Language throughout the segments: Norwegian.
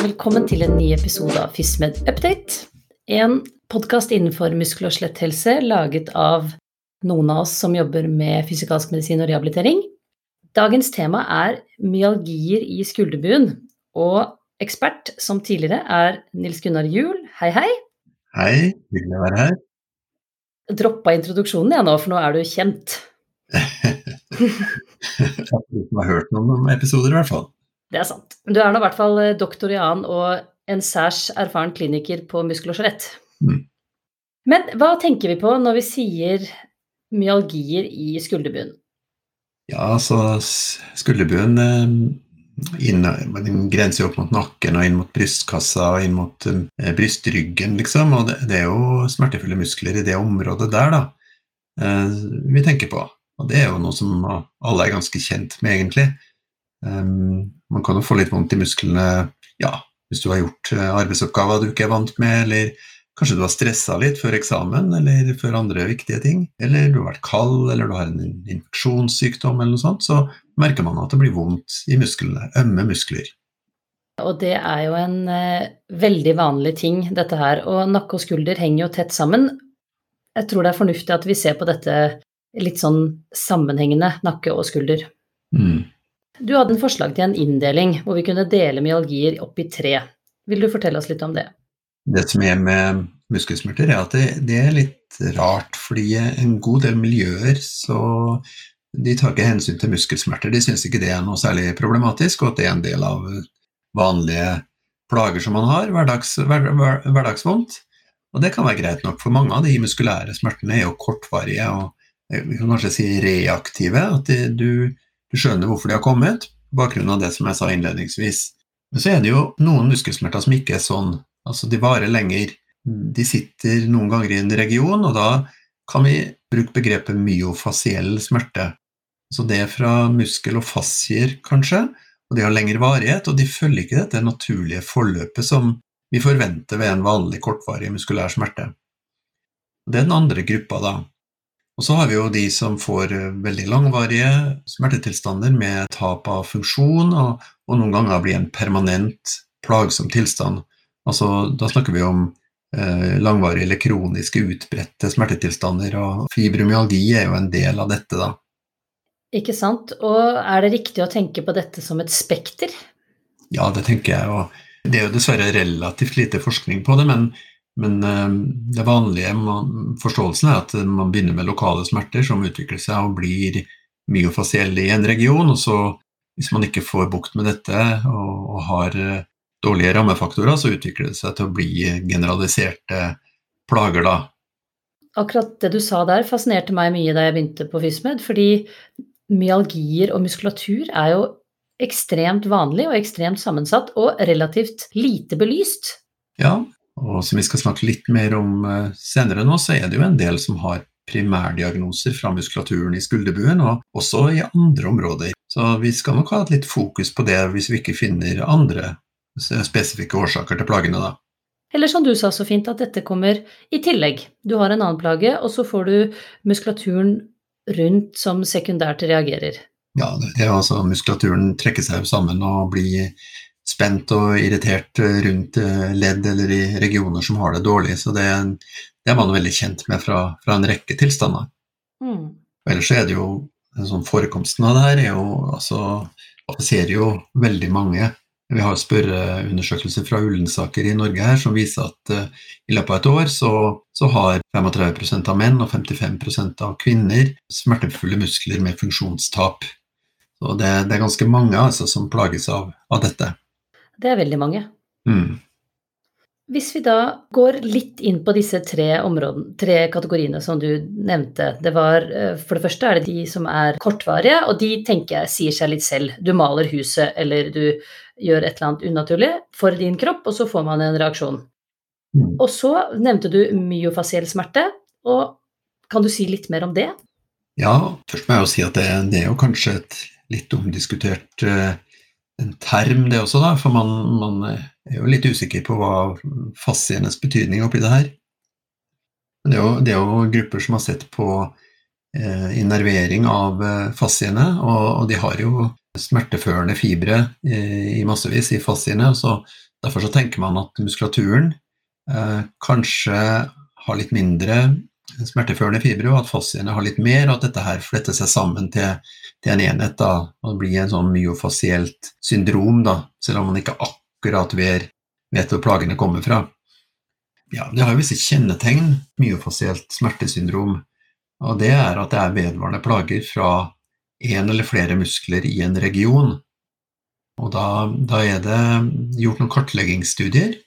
og velkommen til en ny episode av FysMed Update. En podkast innenfor muskel- og skjeletthelse laget av noen av oss som jobber med fysikalsk medisin og rehabilitering. Dagens tema er myalgier i skulderbuen, og ekspert som tidligere er Nils Gunnar Juel. Hei, hei. Hei, hyggelig å være her. Droppa introduksjonen jeg nå, for nå er du kjent. Jeg har hørt noen episoder, i hvert fall. Det er sant. Du er nå i hvert fall doktor i annen og en særs erfaren kliniker på muskel og skjelett. Mm. Men hva tenker vi på når vi sier myalgier i skulderbuen? Ja, altså skulderbuen eh, inn, den grenser jo opp mot nakken og inn mot brystkassa og inn mot eh, brystryggen, liksom. Og det, det, er jo smertefulle muskler i det området der, da, eh, vi tenker på. Og det er jo noe som alle er ganske kjent med, egentlig. Um, man kan jo få litt vondt i musklene ja, hvis du har gjort eh, arbeidsoppgaver du ikke er vant med, eller kanskje du har stressa litt før eksamen eller før andre viktige ting, eller du har vært kald, eller du har en infeksjonssykdom eller noe sånt, så merker man at det blir vondt i musklene, ømme muskler. Og det er jo en eh, veldig vanlig ting, dette her. Og nakke og skulder henger jo tett sammen. Jeg tror det er fornuftig at vi ser på dette litt sånn sammenhengende, nakke og skulder. Mm. Du hadde en forslag til en inndeling hvor vi kunne dele myalgier opp i tre. Vil du fortelle oss litt om det? Det som er med muskelsmerter, er at det, det er litt rart, fordi en god del miljøer så de tar ikke hensyn til muskelsmerter. De syns ikke det er noe særlig problematisk, og at det er en del av vanlige plager som man har, hverdags, hver, hver, hverdagsvondt. Og det kan være greit nok, for mange av de muskulære smertene er jo kortvarige og vi kan kanskje si reaktive. At de, du du skjønner hvorfor de har kommet, på bakgrunn av det som jeg sa innledningsvis. Men så er det jo noen muskelsmerter som ikke er sånn. Altså, de varer lenger. De sitter noen ganger i en region, og da kan vi bruke begrepet myofasiell smerte. Så det er fra muskel og fascier, kanskje, og de har lengre varighet, og de følger ikke dette naturlige forløpet som vi forventer ved en vanlig kortvarig muskulær smerte. Det er den andre gruppa, da. Og så har vi jo de som får eh, veldig langvarige smertetilstander med tap av funksjon, og, og noen ganger blir en permanent plagsom tilstand. Altså, da snakker vi om eh, langvarige eller kroniske utbredte smertetilstander, og fibromyalgi er jo en del av dette, da. Ikke sant. Og er det riktig å tenke på dette som et spekter? Ja, det tenker jeg. Og det er jo dessverre relativt lite forskning på det, men men eh, det vanlige forståelsen er at man begynner med lokale smerter som utvikler seg og blir myofasielle i en region, og så hvis man ikke får bukt med dette og, har eh, dårlige rammefaktorer, så utvikler det seg til å bli generaliserte plager, da. Akkurat det du sa der fascinerte meg mye da jeg begynte på FysMed, fordi myalgier og muskulatur er jo ekstremt vanlig og ekstremt sammensatt og relativt lite belyst. Ja, og som vi skal snakke litt mer om eh, senere nå, så er det jo en del som har primærdiagnoser fra muskulaturen i skulderbuen, og også i andre områder. Så vi skal nok ha et litt fokus på det hvis vi ikke finner andre spesifikke årsaker til plagene, da. Eller som du sa så fint, at dette kommer i tillegg. Du har en annen plage, og så får du muskulaturen rundt som sekundært reagerer. Ja, det er altså muskulaturen trekker seg sammen og blir spent og irritert rundt eh, ledd eller i regioner som har det dårlig. Så det, det er man veldig kjent med fra, fra en rekke tilstander. Mm. Ellers er det jo sånn Forekomsten av det her er jo altså ser jo veldig mange. Vi har spørreundersøkelser fra Ullensaker i Norge her som viser at uh, i løpet av et år så, så har 35% av menn og 55% av kvinner smertefulle muskler med funksjonstap. Så det, det er ganske mange altså, som plages av, av dette. Det er veldig mange. Mm. Hvis vi da går litt inn på disse tre, områdene, tre kategoriene som du nevnte. Det var, eh, for det første er det de som er kortvarige, og de tenker jeg sier seg litt selv. Du maler huset eller du gjør et eller annet unaturlig for din kropp, og så får man en reaksjon. Mm. Og så nevnte du myofasiell smerte, og kan du si litt mer om det? Ja, først må jeg jo si at det, det er jo kanskje et litt omdiskutert uh, en term, det også, da, for man, man, er jo litt usikker på hva fasienes betydning oppi det her. Det er jo, det er jo grupper som har sett på eh, innervering av eh, fasiene, og, og, de har jo smerteførende fibre i massevis i fasiene. Så derfor så tenker man at muskulaturen eh, kanskje har litt mindre smerteførende fibre, og at fasiene har litt mer, og at dette her fletter seg sammen til, til en enhet. da, og det blir en sånn myofasielt syndrom, da, selv om man ikke akkurat vet, vet hvor plagene kommer fra. Ja, Det har jo visse kjennetegn, myofasielt smertesyndrom. Og det er at det er vedvarende plager fra én eller flere muskler i en region. Og da, da, er det gjort noen kartleggingsstudier,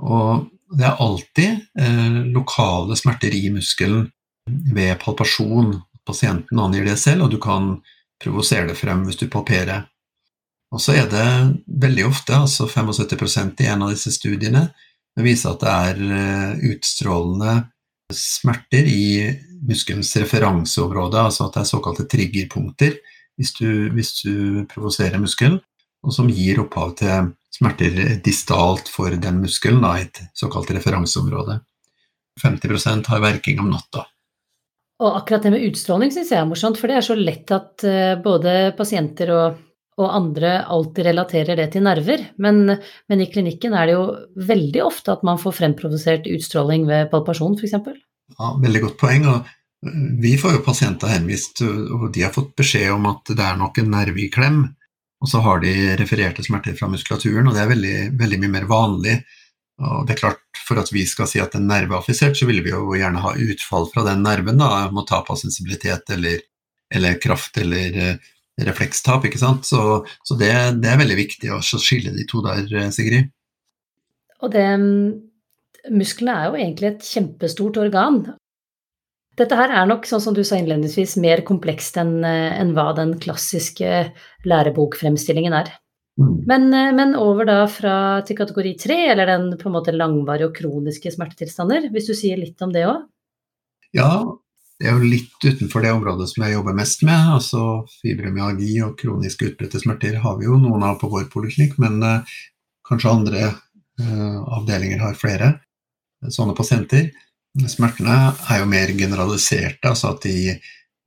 og det er alltid eh, lokale smerter i muskelen ved palpasjon. Pasienten angir det selv, og du kan provosere det frem hvis du palperer. Og så er det veldig ofte, altså 75% i en av disse studiene, det viser at det er eh, utstrålende smerter i muskelens referanseområde, altså at det er såkalte triggerpunkter hvis du, hvis du provoserer muskelen, og som gir opphav til smerter distalt for den muskelen, da, et såkalt referanseområde. 50% har verking om natta. Og akkurat det med utstråling syns jeg er morsomt, for det er så lett at eh, både pasienter og og andre alltid relaterer det til nerver. Men, men, i klinikken er det jo veldig ofte at man får fremprovosert utstråling ved palpasjon, f.eks. Ja, veldig godt poeng. og Vi får jo pasienter henvist, og de har fått beskjed om at det er nok en nerve i klem. Og så har de refererte smerter fra muskulaturen, og det er veldig, veldig mye mer vanlig. Og det er klart, For at vi skal si at en nerve er affisert, så vil vi jo gjerne ha utfall fra den nerven. da, Må tap av sensibilitet eller, eller kraft eller reflekstap. ikke sant? Så, så det, det, er veldig viktig å skille de to der, Sigrid. Og det Musklene er jo egentlig et kjempestort organ. Dette her er nok, sånn som du sa innledningsvis, mer komplekst enn en hva den klassiske lærebokfremstillingen er. Mm. Men, men, over da fra til kategori tre, eller den på en måte langvarige og kroniske smertetilstander, hvis du sier litt om det òg? Ja, det er jo litt utenfor det området som jeg jobber mest med. altså Fibromyalgi og kroniske utbredte smerter har vi jo noen av på vår poliklinikk, men eh, kanskje andre eh, avdelinger har flere uh, sånne pasienter. Smertene er jo mer generaliserte, altså at de,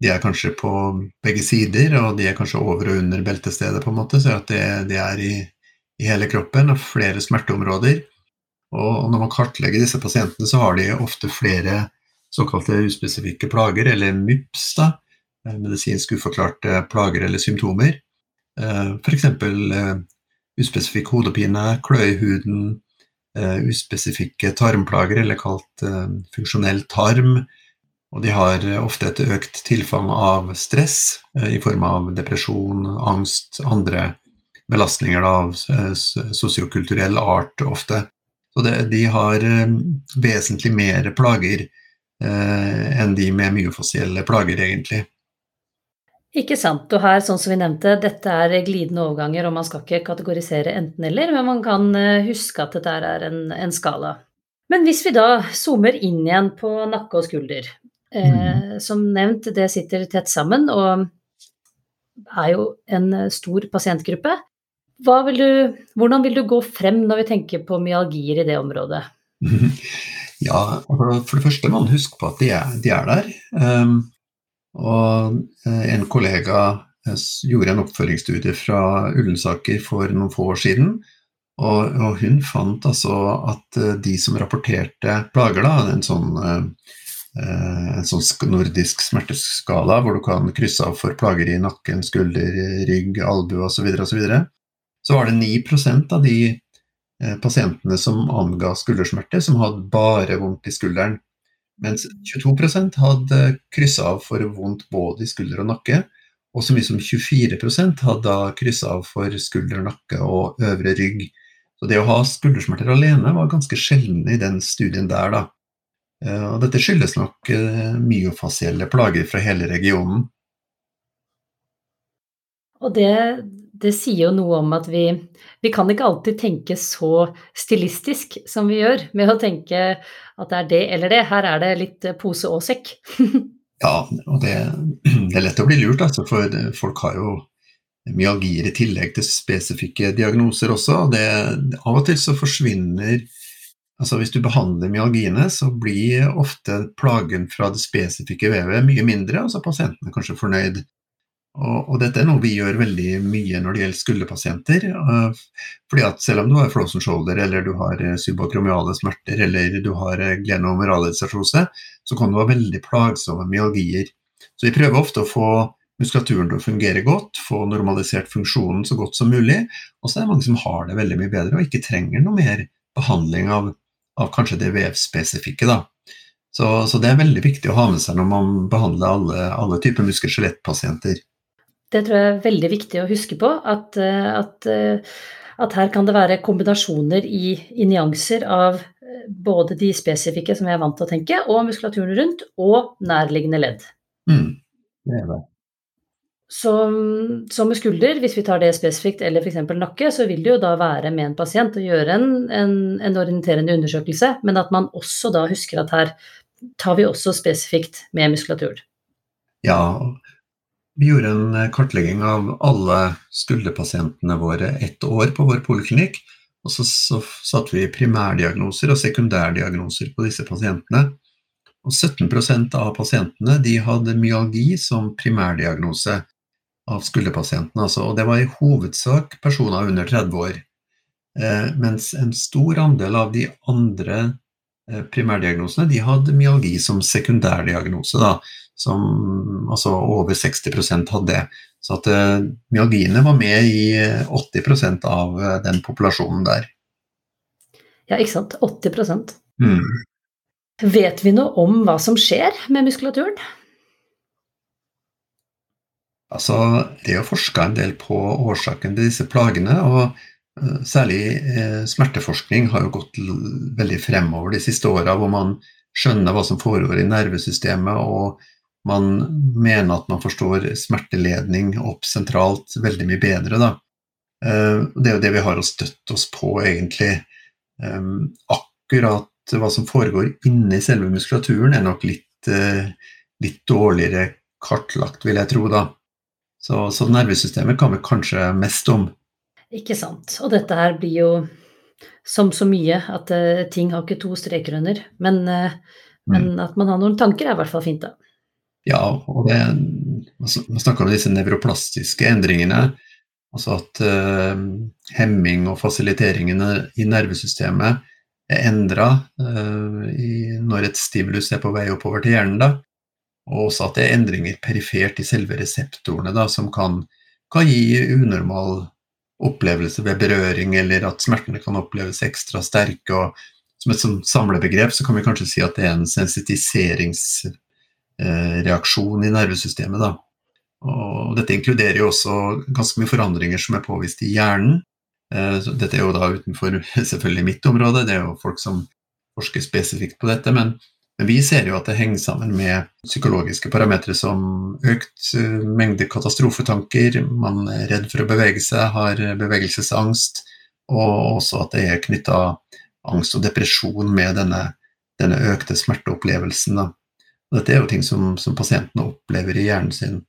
de, er kanskje på begge sider, og de er kanskje over og under beltestedet, på en måte, så at det, det er i, i, hele kroppen og flere smerteområder. Og, og når man kartlegger disse pasientene, så har de ofte flere såkalte uspesifikke plager, eller MUPS, da, eh, medisinsk uforklarte plager eller symptomer. Eh, F.eks. Eh, uspesifikk hodepine, kløe i huden, uspesifikke tarmplager, eller kalt funksjonell tarm. Og de har ofte et økt tilfang av stress i form av depresjon, angst, andre belastninger av sosiokulturell art ofte. Så de har vesentlig mer plager eh, enn de med myofasielle plager, egentlig. Ikke sant. Og her, sånn som vi nevnte, dette er glidende overganger, og man skal ikke kategorisere enten-eller, men man kan eh, huske at dette er en, en, skala. Men hvis vi da zoomer inn igjen på nakke og skulder, eh, mm. som nevnt, det sitter tett sammen og er jo en stor pasientgruppe. Vil du, hvordan vil du gå frem når vi tenker på myalgier i det området? Ja, for det første må man huske på at de er, de er der. Um, og eh, en kollega eh, gjorde en oppfølgingsstudie fra Ullensaker for noen få år siden. Og, og hun fant altså at eh, de som rapporterte plager, da, en sånn, en sånn nordisk smerteskala hvor du kan krysse av for plager i nakken, skulder, rygg, albue osv., så, og så, videre, så var det 9% av de Eh, pasientene som anga skuldersmerter, som hadde bare vondt i skulderen. Mens 22 hadde kryssa av for vondt både i skulder og nakke. Og så mye som 24% hadde kryssa av for skulder, nakke og øvre rygg. Så det å ha skuldersmerter alene var ganske sjelden i den studien der, da. Eh, og dette skyldes nok eh, myofasielle plager fra hele regionen. Og det, det sier jo noe om at vi, vi kan ikke alltid tenke så stilistisk som vi gjør, med å tenke at det er det eller det. Her er det litt pose og sekk. ja, og det, det, er lett å bli lurt, altså, for folk har jo myalgier i tillegg til spesifikke diagnoser også. og det, Av og til så forsvinner altså Hvis du behandler myalgiene, så blir ofte plagen fra det spesifikke vevet mye mindre, og så er pasientene kanskje fornøyd. Og, og, dette er noe vi gjør veldig mye når det gjelder skulderpasienter. Uh, fordi at selv om du har frozen shoulder, eller du har uh, subakromiale smerter, eller du har uh, så kan du ha veldig plagsomme myalgier. Så vi prøver ofte å få muskulaturen til å fungere godt, få normalisert funksjonen så godt som mulig. Og så er det mange som har det veldig mye bedre og ikke trenger noe mer behandling av, av kanskje det vevspesifikke. da. Så, så, det er veldig viktig å ha med seg når man behandler alle, alle typer muskel-skjelettpasienter. Det tror jeg er veldig viktig å huske på. At, eh, at, eh, at her kan det være kombinasjoner i, i, nyanser av eh, både de spesifikke som vi er vant til å tenke, og muskulaturen rundt, og nærliggende ledd. Mm, det er det. Så, med skulder, hvis vi tar det spesifikt, eller f.eks. nakke, så vil det jo da være med en pasient å gjøre en, en, en, orienterende undersøkelse, men at man også da husker at her tar vi også spesifikt med muskulatur. Ja, vi gjorde en kartlegging av alle skulderpasientene våre ett år på vår poliklinikk. Og så, så satte vi primærdiagnoser og sekundærdiagnoser på disse pasientene. Og 17% av pasientene de hadde myalgi som primærdiagnose av skulderpasientene. Altså, og det var i hovedsak personer under 30 år. Eh, mens en stor andel av de andre eh, primærdiagnosene de hadde myalgi som sekundærdiagnose. Da som altså over 60 hadde det. Så at eh, myalgiene var med i 80 eh, av uh, den populasjonen der. Ja, ikke sant. 80 mm. Vet vi noe om hva som skjer med muskulaturen? Altså, det er jo forska en del på årsaken til disse plagene. og uh, Særlig smerteforskning har jo gått veldig fremover de siste åra, hvor man skjønner hva som foregår i nervesystemet og man mener at man forstår smerteledning opp sentralt veldig mye bedre. Da. Eh, det er jo det vi har å støtte oss på, egentlig. Eh, akkurat hva som foregår inni selve muskulaturen, er nok litt, eh, litt dårligere kartlagt, vil jeg tro. da. Så, så nervesystemet kan vi kanskje mest om. Ikke sant. Og dette her blir jo som så mye at ting har ikke to streker under. Men, men mm. at man har noen tanker er i hvert fall fint, da. Ja, og det, man snakker om disse nevroplastiske endringene. Altså at uh, hemming og fasiliteringene i nervesystemet er endra uh, når et stimulus er på vei oppover til hjernen. Da. Og også at det er endringer perifert i selve reseptorene da, som kan, kan gi unormal opplevelse ved berøring, eller at smertene kan oppleves ekstra sterke. og Som et samlebegrep så kan vi kanskje si at det er en sensitiserings Eh, i nervesystemet. Da. Og dette inkluderer jo også ganske mye forandringer som er påvist i hjernen. Eh, dette er jo da utenfor selvfølgelig mitt område, det er jo folk som forsker spesifikt på dette. Men vi ser jo at det henger sammen med psykologiske parametere som økt eh, mengde katastrofetanker, man er redd for å bevege seg, har bevegelsesangst, og også at det er knytta angst og depresjon med denne, denne økte smerteopplevelsen. Da. Dette er jo ting som, som pasientene opplever i hjernen sin.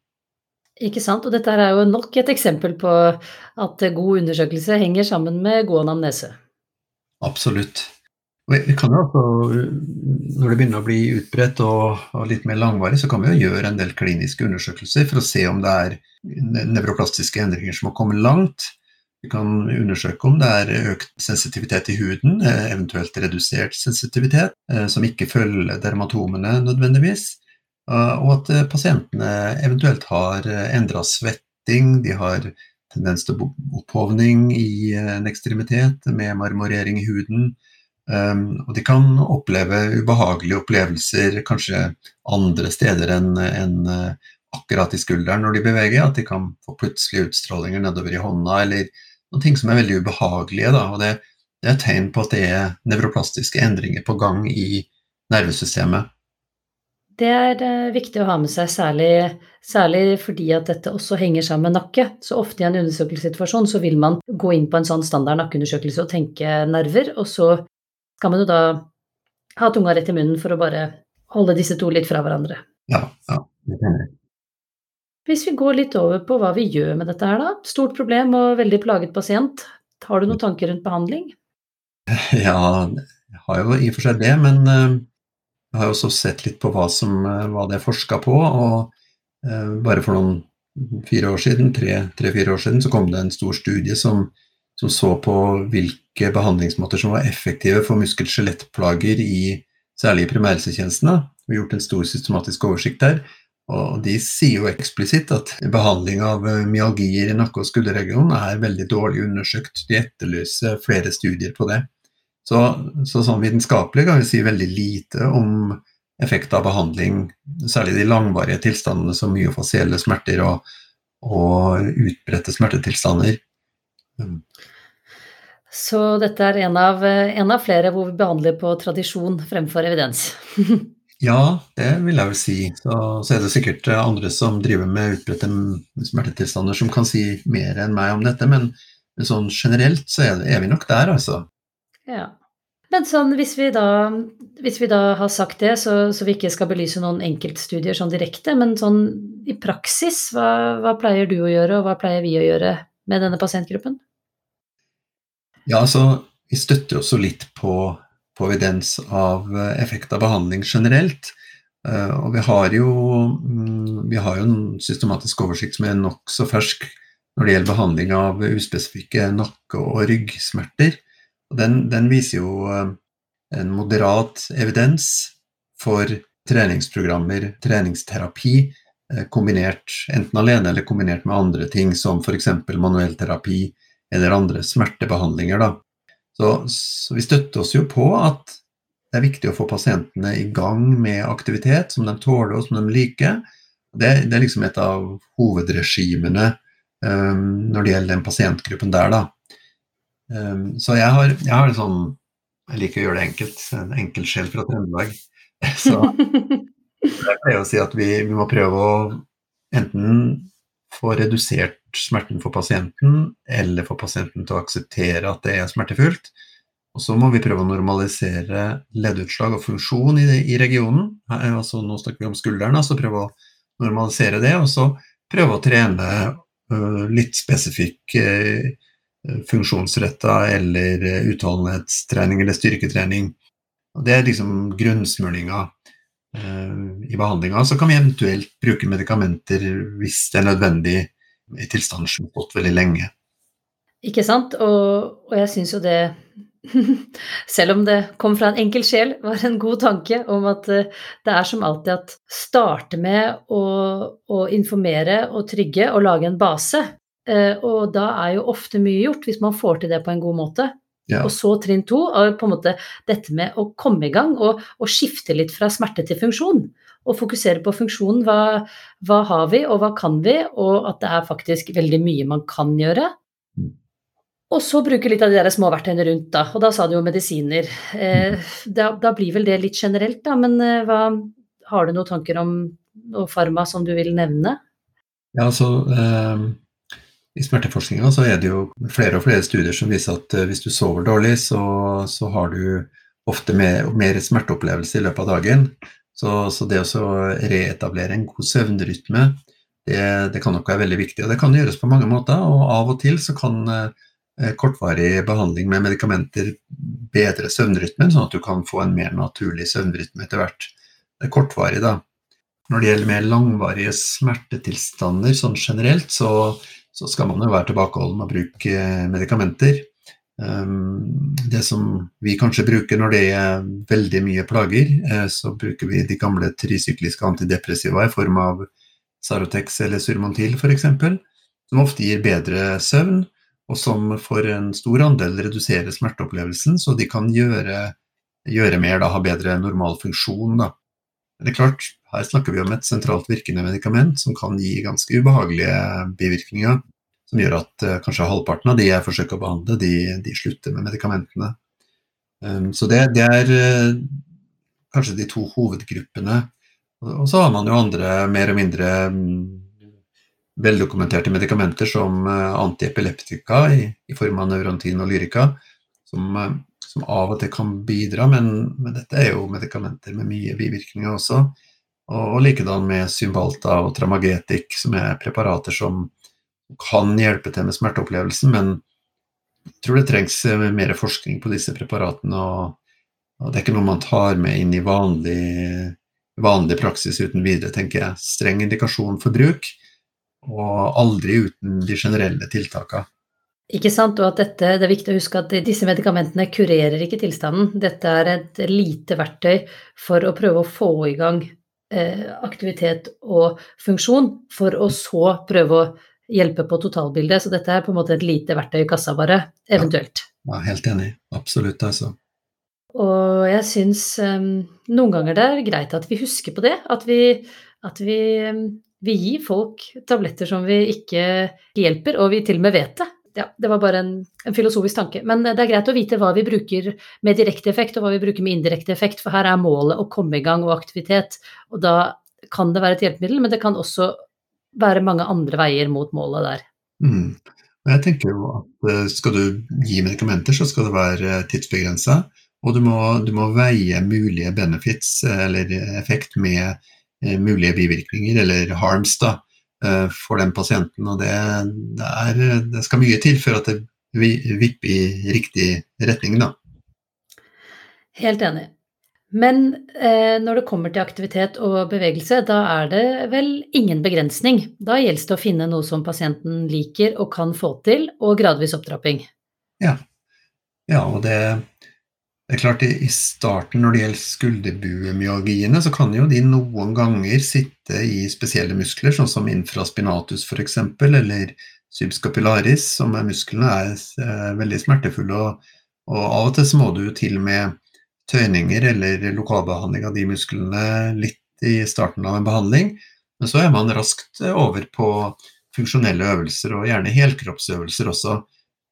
Ikke sant. Og dette er jo nok et eksempel på at god undersøkelse henger sammen med god anamnese. Absolutt. Vi kan jo også, Når det begynner å bli utbredt og, og, litt mer langvarig, så kan vi jo gjøre en del kliniske undersøkelser for å se om det er nevroplastiske endringer som har kommet langt. Vi kan undersøke om det er økt sensitivitet i huden, eh, eventuelt redusert sensitivitet, eh, som ikke følger dermatomene nødvendigvis. Eh, og at pasientene eventuelt har endra svetting, de har tendens til opphovning i en ekstremitet med marmorering i huden. Og de kan oppleve ubehagelige opplevelser kanskje andre steder enn akkurat i skulderen når de beveger. At de kan få plutselige utstrålinger nedover i hånda, eller noen ting som er veldig ubehagelige. Da, og det, det er tegn på at det er nevroplastiske endringer på gang i nervesystemet. Det er viktig å ha med seg, særlig, særlig, fordi at dette også henger sammen med nakke. Så ofte i en undersøkelsessituasjon så vil man gå inn på en sånn standard nakkeundersøkelse og tenke nerver, og så kan man jo da ha tunga rett i munnen for å bare holde disse to litt fra hverandre. Ja, ja, det kan jeg. Hvis vi går litt over på hva vi gjør med dette her, da. Stort problem og veldig plaget pasient. Har du noen tanker rundt behandling? Ja, jeg har jo i og for seg det, men uh, jeg har jo også sett litt på hva, som, uh, hva det er forska på. Og uh, bare for noen fire år siden, tre-fire år siden, så kom det en stor studie som, som, så på hvilke behandlingsmåter som var effektive for muskel-skjelettplager i særlig i primærhelsetjenestene. Vi har gjort en stor systematisk oversikt der. Og de sier jo eksplisitt at behandling av myalgier i nakke- og skulderregionen er veldig dårlig undersøkt. De etterlyser flere studier på det. Så, så sånn vitenskapelig kan vi si veldig lite om effekt av behandling, særlig de langvarige tilstandene som myofasielle smerter og, og utbredte smertetilstander. Mm. Så dette er en av, en av, flere hvor vi behandler på tradisjon fremfor evidens? ja, det vil jeg vel si. Så, så, er det sikkert andre som driver med utbredte smertetilstander som kan si mer enn meg om dette, men, men sånn generelt så er, er vi nok der, altså. Ja. Men sånn, hvis vi da, hvis vi da har sagt det, så, så, vi ikke skal belyse noen enkeltstudier sånn direkte, men sånn i praksis, hva, hva, pleier du å gjøre, og hva pleier vi å gjøre med denne pasientgruppen? Ja, altså, vi støtter også litt på, på evidens av effekt av behandling generelt. Uh, og vi har, jo, um, vi har jo en systematisk oversikt som er nokså fersk når det gjelder behandling av uspesifikke nakke- og ryggsmerter. Den, den, viser jo eh, en moderat evidens for treningsprogrammer, treningsterapi, eh, kombinert enten alene eller kombinert med andre ting, som f.eks. manuell terapi eller andre smertebehandlinger. Da. Så, så vi støtter oss jo på at det er viktig å få pasientene i gang med aktivitet som de tåler og som de liker. Det, det er liksom et av hovedregimene um, når det gjelder den pasientgruppen der. da. Um, så jeg har, jeg har en sånn Jeg liker å gjøre det enkelt. En enkel sjel fra Trøndelag. Så jeg pleier å si at vi, vi, må prøve å enten få redusert smerten for pasienten, eller få pasienten til å akseptere at det er smertefullt. Og så må vi prøve å normalisere leddutslag og funksjon i, i regionen. Altså, nå snakker vi om skulderen, altså prøve å normalisere det. Og så prøve å trene uh, litt spesifikk uh, funksjonsretta eller utholdenhetstrening eller styrketrening. Og det er liksom grunnsmøringa eh, i behandlinga. Så kan vi eventuelt bruke medikamenter hvis det er nødvendig i tilstander som har gått veldig lenge. Ikke sant. Og, og jeg syns jo det selv om det kom fra en enkel sjel, var en god tanke om at eh, det er som alltid at starte med å, å informere og trygge og lage en base. Eh, og da er jo ofte mye gjort, hvis man får til det på en god måte. Ja. Og så trinn to på en måte dette med å komme i gang og, og skifte litt fra smerte til funksjon. Og fokusere på funksjonen. Hva, hva, har vi, og hva kan vi? Og at det er faktisk veldig mye man kan gjøre. Mm. Og så bruke litt av de der små verktøyene rundt, da. Og da sa du jo medisiner. Eh, da, da, blir vel det litt generelt, da. Men eh, hva, har du noen tanker om noe farma som du vil nevne? Ja, altså eh i smerteforskninga så er det jo flere og flere studier som viser at eh, hvis du sover dårlig, så, så har du ofte mer, mer, smerteopplevelse i løpet av dagen. Så, så det å reetablere en god søvnrytme, det, det, kan nok være veldig viktig. Og det kan gjøres på mange måter, og av og til så kan eh, kortvarig behandling med medikamenter bedre søvnrytmen, sånn at du kan få en mer naturlig søvnrytme etter hvert. Det er kortvarig, da. Når det gjelder mer langvarige smertetilstander sånn generelt, så så skal man jo være tilbakeholden med å bruke eh, medikamenter. Ehm, det som vi kanskje bruker når det er veldig mye plager, eh, så bruker vi de gamle trisykliske antidepressiva i form av Sarotex eller Surmontil f.eks., som ofte gir bedre søvn, og som for en stor andel reduserer smerteopplevelsen, så de kan gjøre, gjøre mer, da, ha bedre normal funksjon. Da. Det er klart, her snakker vi om et sentralt virkende medikament som kan gi ganske ubehagelige bivirkninger, som gjør at uh, kanskje halvparten av de jeg forsøker å behandle, de, de slutter med medikamentene. Um, så det, det er uh, kanskje de to hovedgruppene. Og så har man jo andre mer og mindre um, veldokumenterte medikamenter som uh, antiepileptika i, i, form av neurontin og lyrika, som, som, av og til kan bidra, men, men dette er jo medikamenter med mye bivirkninger også. Og, likedan med Symbalta og Tramagetic, som er preparater som kan hjelpe til med smerteopplevelsen, men jeg tror det trengs eh, mer forskning på disse preparatene. Og, og det er ikke noe man tar med inn i vanlig, vanlig praksis uten videre, tenker jeg. Streng indikasjon for bruk. og aldri uten de generelle tiltakene. Ikke sant, og at dette, Det er viktig å huske at disse medikamentene kurerer ikke tilstanden. Dette er et lite verktøy for å prøve å få i gang aktivitet og funksjon, for å så prøve å hjelpe på totalbildet. Så dette er på en måte et lite verktøy i kassa, bare. Eventuelt. Ja, ja helt enig. Absolutt, altså. Og jeg syns um, noen ganger det er greit at vi husker på det. At vi, at vi, um, vi gir folk tabletter som vi ikke hjelper, og vi til og med vet det ja, det var bare en, en, filosofisk tanke. Men det er greit å vite hva vi bruker med direkte effekt, og hva vi bruker med indirekte effekt, for her er målet å komme i gang og aktivitet. Og da kan det være et hjelpemiddel, men det kan også være mange andre veier mot målet der. Mm. Jeg tenker jo at eh, Skal du gi medikamenter, så skal det være tidsbegrensa. Og du må, du må, veie mulige benefits eller effekt med eh, mulige bivirkninger, eller harms, da. Eh, for den pasienten. Og det, det, er, det skal mye til for at det vipper i riktig retning, da. Helt enig. Men eh, når det kommer til aktivitet og bevegelse, da er det vel ingen begrensning. Da gjelder det å finne noe som pasienten liker og kan få til, og gradvis opptrapping. Ja, ja og det, det er klart, I starten når det gjelder skulderbuemyalgiene, så kan jo de noen ganger sitte i spesielle muskler, sånn som infraspinatus f.eks., eller subscapularis, som er musklene er eh, veldig smertefulle. Og, og, av og til så må du til med tøyninger eller lokalbehandling av de musklene litt i starten av en behandling, men så er man raskt over på funksjonelle øvelser, og gjerne helkroppsøvelser også.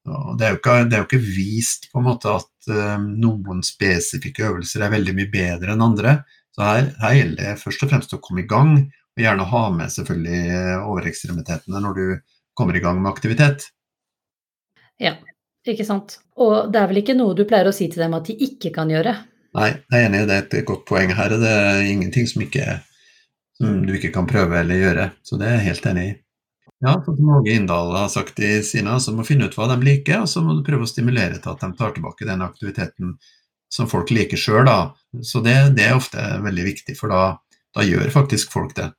Og det, er ikke, det, er jo ikke, vist på en måte at uh, noen spesifikke øvelser er veldig mye bedre enn andre. Så her, her, gjelder det først og fremst å komme i gang, og gjerne ha med selvfølgelig eh, overekstremitetene når du kommer i gang med aktivitet. Ja, ikke sant. Og det er vel ikke noe du pleier å si til dem at de ikke kan gjøre? Nei, jeg er enig, i det er et godt poeng her. Det er ingenting som, ikke, som du ikke kan prøve eller gjøre, så det er jeg helt enig i. Ja, som Åge Inndal har sagt i sine, så må du finne ut hva de liker, og så må du prøve å stimulere til at de tar tilbake den aktiviteten som folk liker sjøl. Så det, det, er ofte veldig viktig, for da, da, gjør faktisk folk det.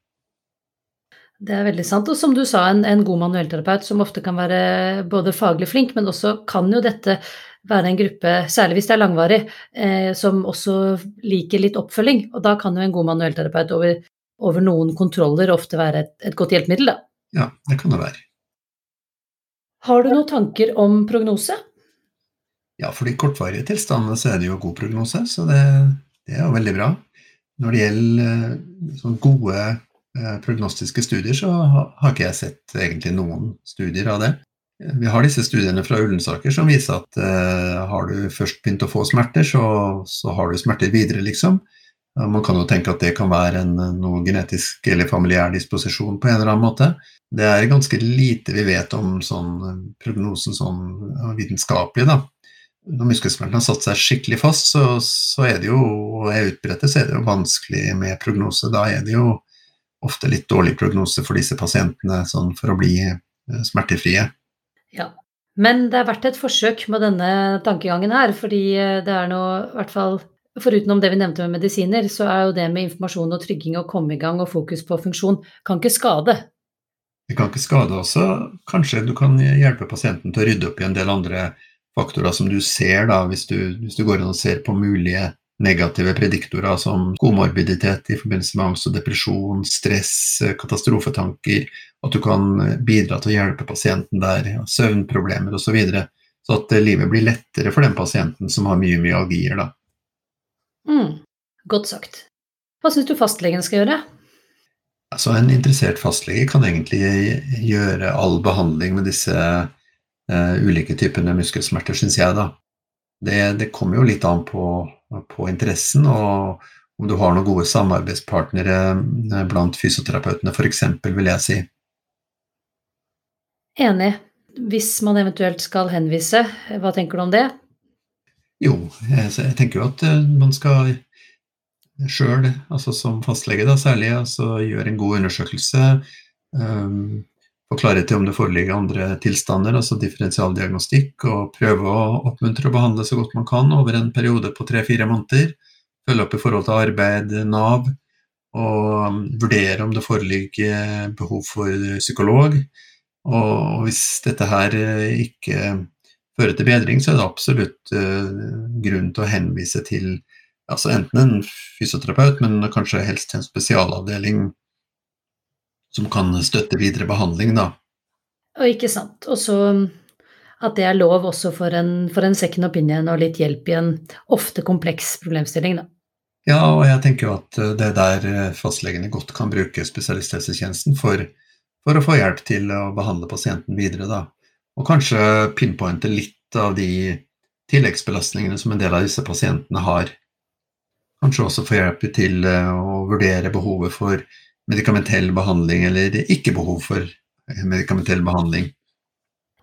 Det er veldig sant. Og som du sa, en, en god manuellterapeut som ofte kan være både faglig flink, men også kan jo dette være en gruppe, særlig hvis det er langvarig, eh, som også liker litt oppfølging. Og da kan jo en god manuellterapeut over, over noen kontroller ofte være et, et godt hjelpemiddel, da. Ja, det kan det være. Har du noen tanker om prognose? Ja, for de kortvarige tilstandene så er det jo god prognose, så det, det er jo veldig bra. Når det gjelder sånn gode eh, prognostiske studier, så har ikke jeg sett egentlig noen studier av det. Vi har disse studiene fra Ullensaker som viser at eh, har du først begynt å få smerter, så, så har du smerter videre, liksom. Man kan jo tenke at det kan være en, noe genetisk eller familiær disposisjon på en eller annen måte. Det er ganske lite vi vet om sånn, prognosen sånn vitenskapelig. da. Når muskelsmertene har satt seg skikkelig fast, så, så, er det jo, og er utbredte, så er det jo vanskelig med prognose. Da er det jo ofte litt dårlig prognose for disse pasientene sånn for å bli eh, smertefrie. Ja, men det er verdt et forsøk med denne tankegangen her, fordi eh, det er nå i hvert fall Forutenom det vi nevnte med medisiner, så er jo det med informasjon og trygging og komme i gang og fokus på funksjon kan ikke skade. Det kan ikke skade også. Kanskje du kan hjelpe pasienten til å rydde opp i en del andre faktorer som du ser, da, hvis du, hvis du går inn og ser på mulige negative prediktorer som komorbiditet i forbindelse med angst og depresjon, stress, katastrofetanker, at du kan bidra til å hjelpe pasienten der, søvnproblemer osv. Så, videre, så at livet blir lettere for den pasienten som har mye myalgier. da. Mm, godt sagt. Hva syns du fastlegen skal gjøre? Altså, en interessert fastlege kan egentlig gjøre all behandling med disse uh, ulike typene muskelsmerter, syns jeg. da. Det, det, kommer jo litt an på, på, interessen og om du har noen gode samarbeidspartnere eh, blant fysioterapeutene, f.eks., vil jeg si. Enig. Hvis man eventuelt skal henvise, hva tenker du om det? Jo, jeg, tenker jo at eh, man skal sjøl, altså som fastlege da, særlig, altså gjøre en god undersøkelse. Um, få klarhet i om det foreligger andre tilstander, altså differensialdiagnostikk, og prøve å oppmuntre og behandle så godt man kan over en periode på tre-fire måneder. Følge opp i forhold til arbeid, Nav, og vurdere om det foreligger behov for psykolog. Og hvis dette her ikke fører til bedring, så er det absolutt grunn til å henvise til altså enten en fysioterapeut, men kanskje helst en spesialavdeling som kan støtte videre behandling, da. Og ikke sant. Og så at det er lov også for en, for en second opinion og litt hjelp i en ofte kompleks problemstilling, da. Ja, og jeg tenker jo at eh, det er der eh, fastlegene godt kan bruke spesialisthelsetjenesten for, for, å få hjelp til å behandle pasienten videre, da. Og kanskje pinpointe litt av de tilleggsbelastningene som en del av disse pasientene har. Kanskje også få hjelp til eh, å vurdere behovet for medikamentell behandling eller ikke behov for medikamentell behandling.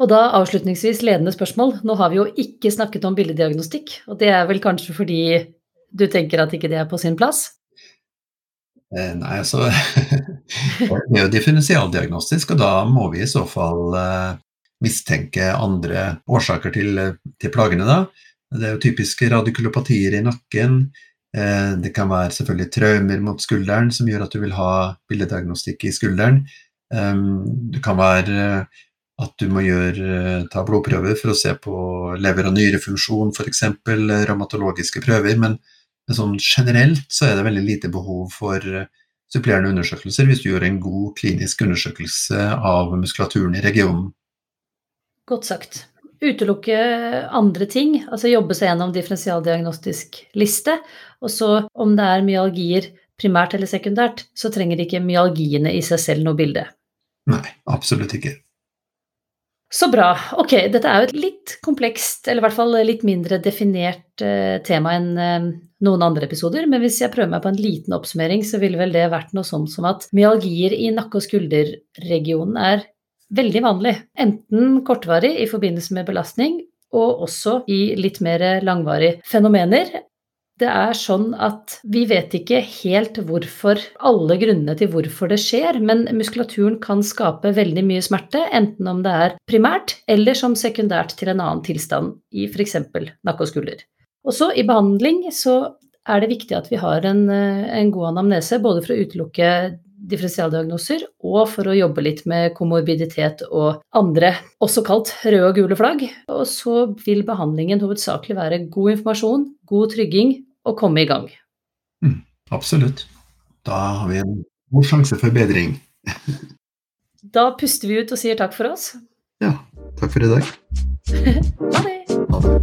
Og da avslutningsvis ledende spørsmål. Nå har vi jo ikke snakket om billeddiagnostikk, og det er vel kanskje fordi du tenker at ikke det er på sin plass? Eh, nei, altså Det er jo differensialdiagnostisk, og da må vi i så fall eh, mistenke andre årsaker til, til plagene, da. Det er jo typiske radikulopatier i nakken. Eh, det kan være selvfølgelig traumer mot skulderen som gjør at du vil ha billeddiagnostikk i skulderen. Det kan være at du må gjøre, ta blodprøver for å se på lever- og nyrefunksjon, f.eks. rheumatologiske prøver. Men, men sånn generelt så er det veldig lite behov for supplerende undersøkelser hvis du gjør en god klinisk undersøkelse av muskulaturen i regionen. Godt sagt. Utelukke andre ting, altså jobbe seg gjennom differensialdiagnostisk liste. Og så om det er myalgier primært eller sekundært, så trenger ikke myalgiene i seg selv noe bilde. Nei, absolutt ikke. Så bra. Ok, dette er jo et litt komplekst, eller i hvert fall litt mindre definert eh, tema enn eh, noen andre episoder, men hvis jeg prøver meg på en liten oppsummering, så ville vel det vært noe sånn som at myalgier i nakke- og skulderregionen er veldig vanlig. Enten kortvarig i forbindelse med belastning, og også i litt mer langvarige fenomener, det er sånn at vi vet ikke helt hvorfor, alle grunnene til hvorfor det skjer, men muskulaturen kan skape veldig mye smerte, enten om det er primært eller som sekundært til en annen tilstand i f.eks. nakke og skulder. Også i behandling så er det viktig at vi har en, eh, en god anamnese, både for å utelukke differensialdiagnoser og for å jobbe litt med komorbiditet og andre, også kalt røde og gule flagg. Og så vil behandlingen hovedsakelig være god informasjon, god trygging og komme i gang. Mm, absolutt. Da har vi en god sjanse for bedring. da puster vi ut og sier takk for oss. Ja. Takk for i dag. ha det. Ha det.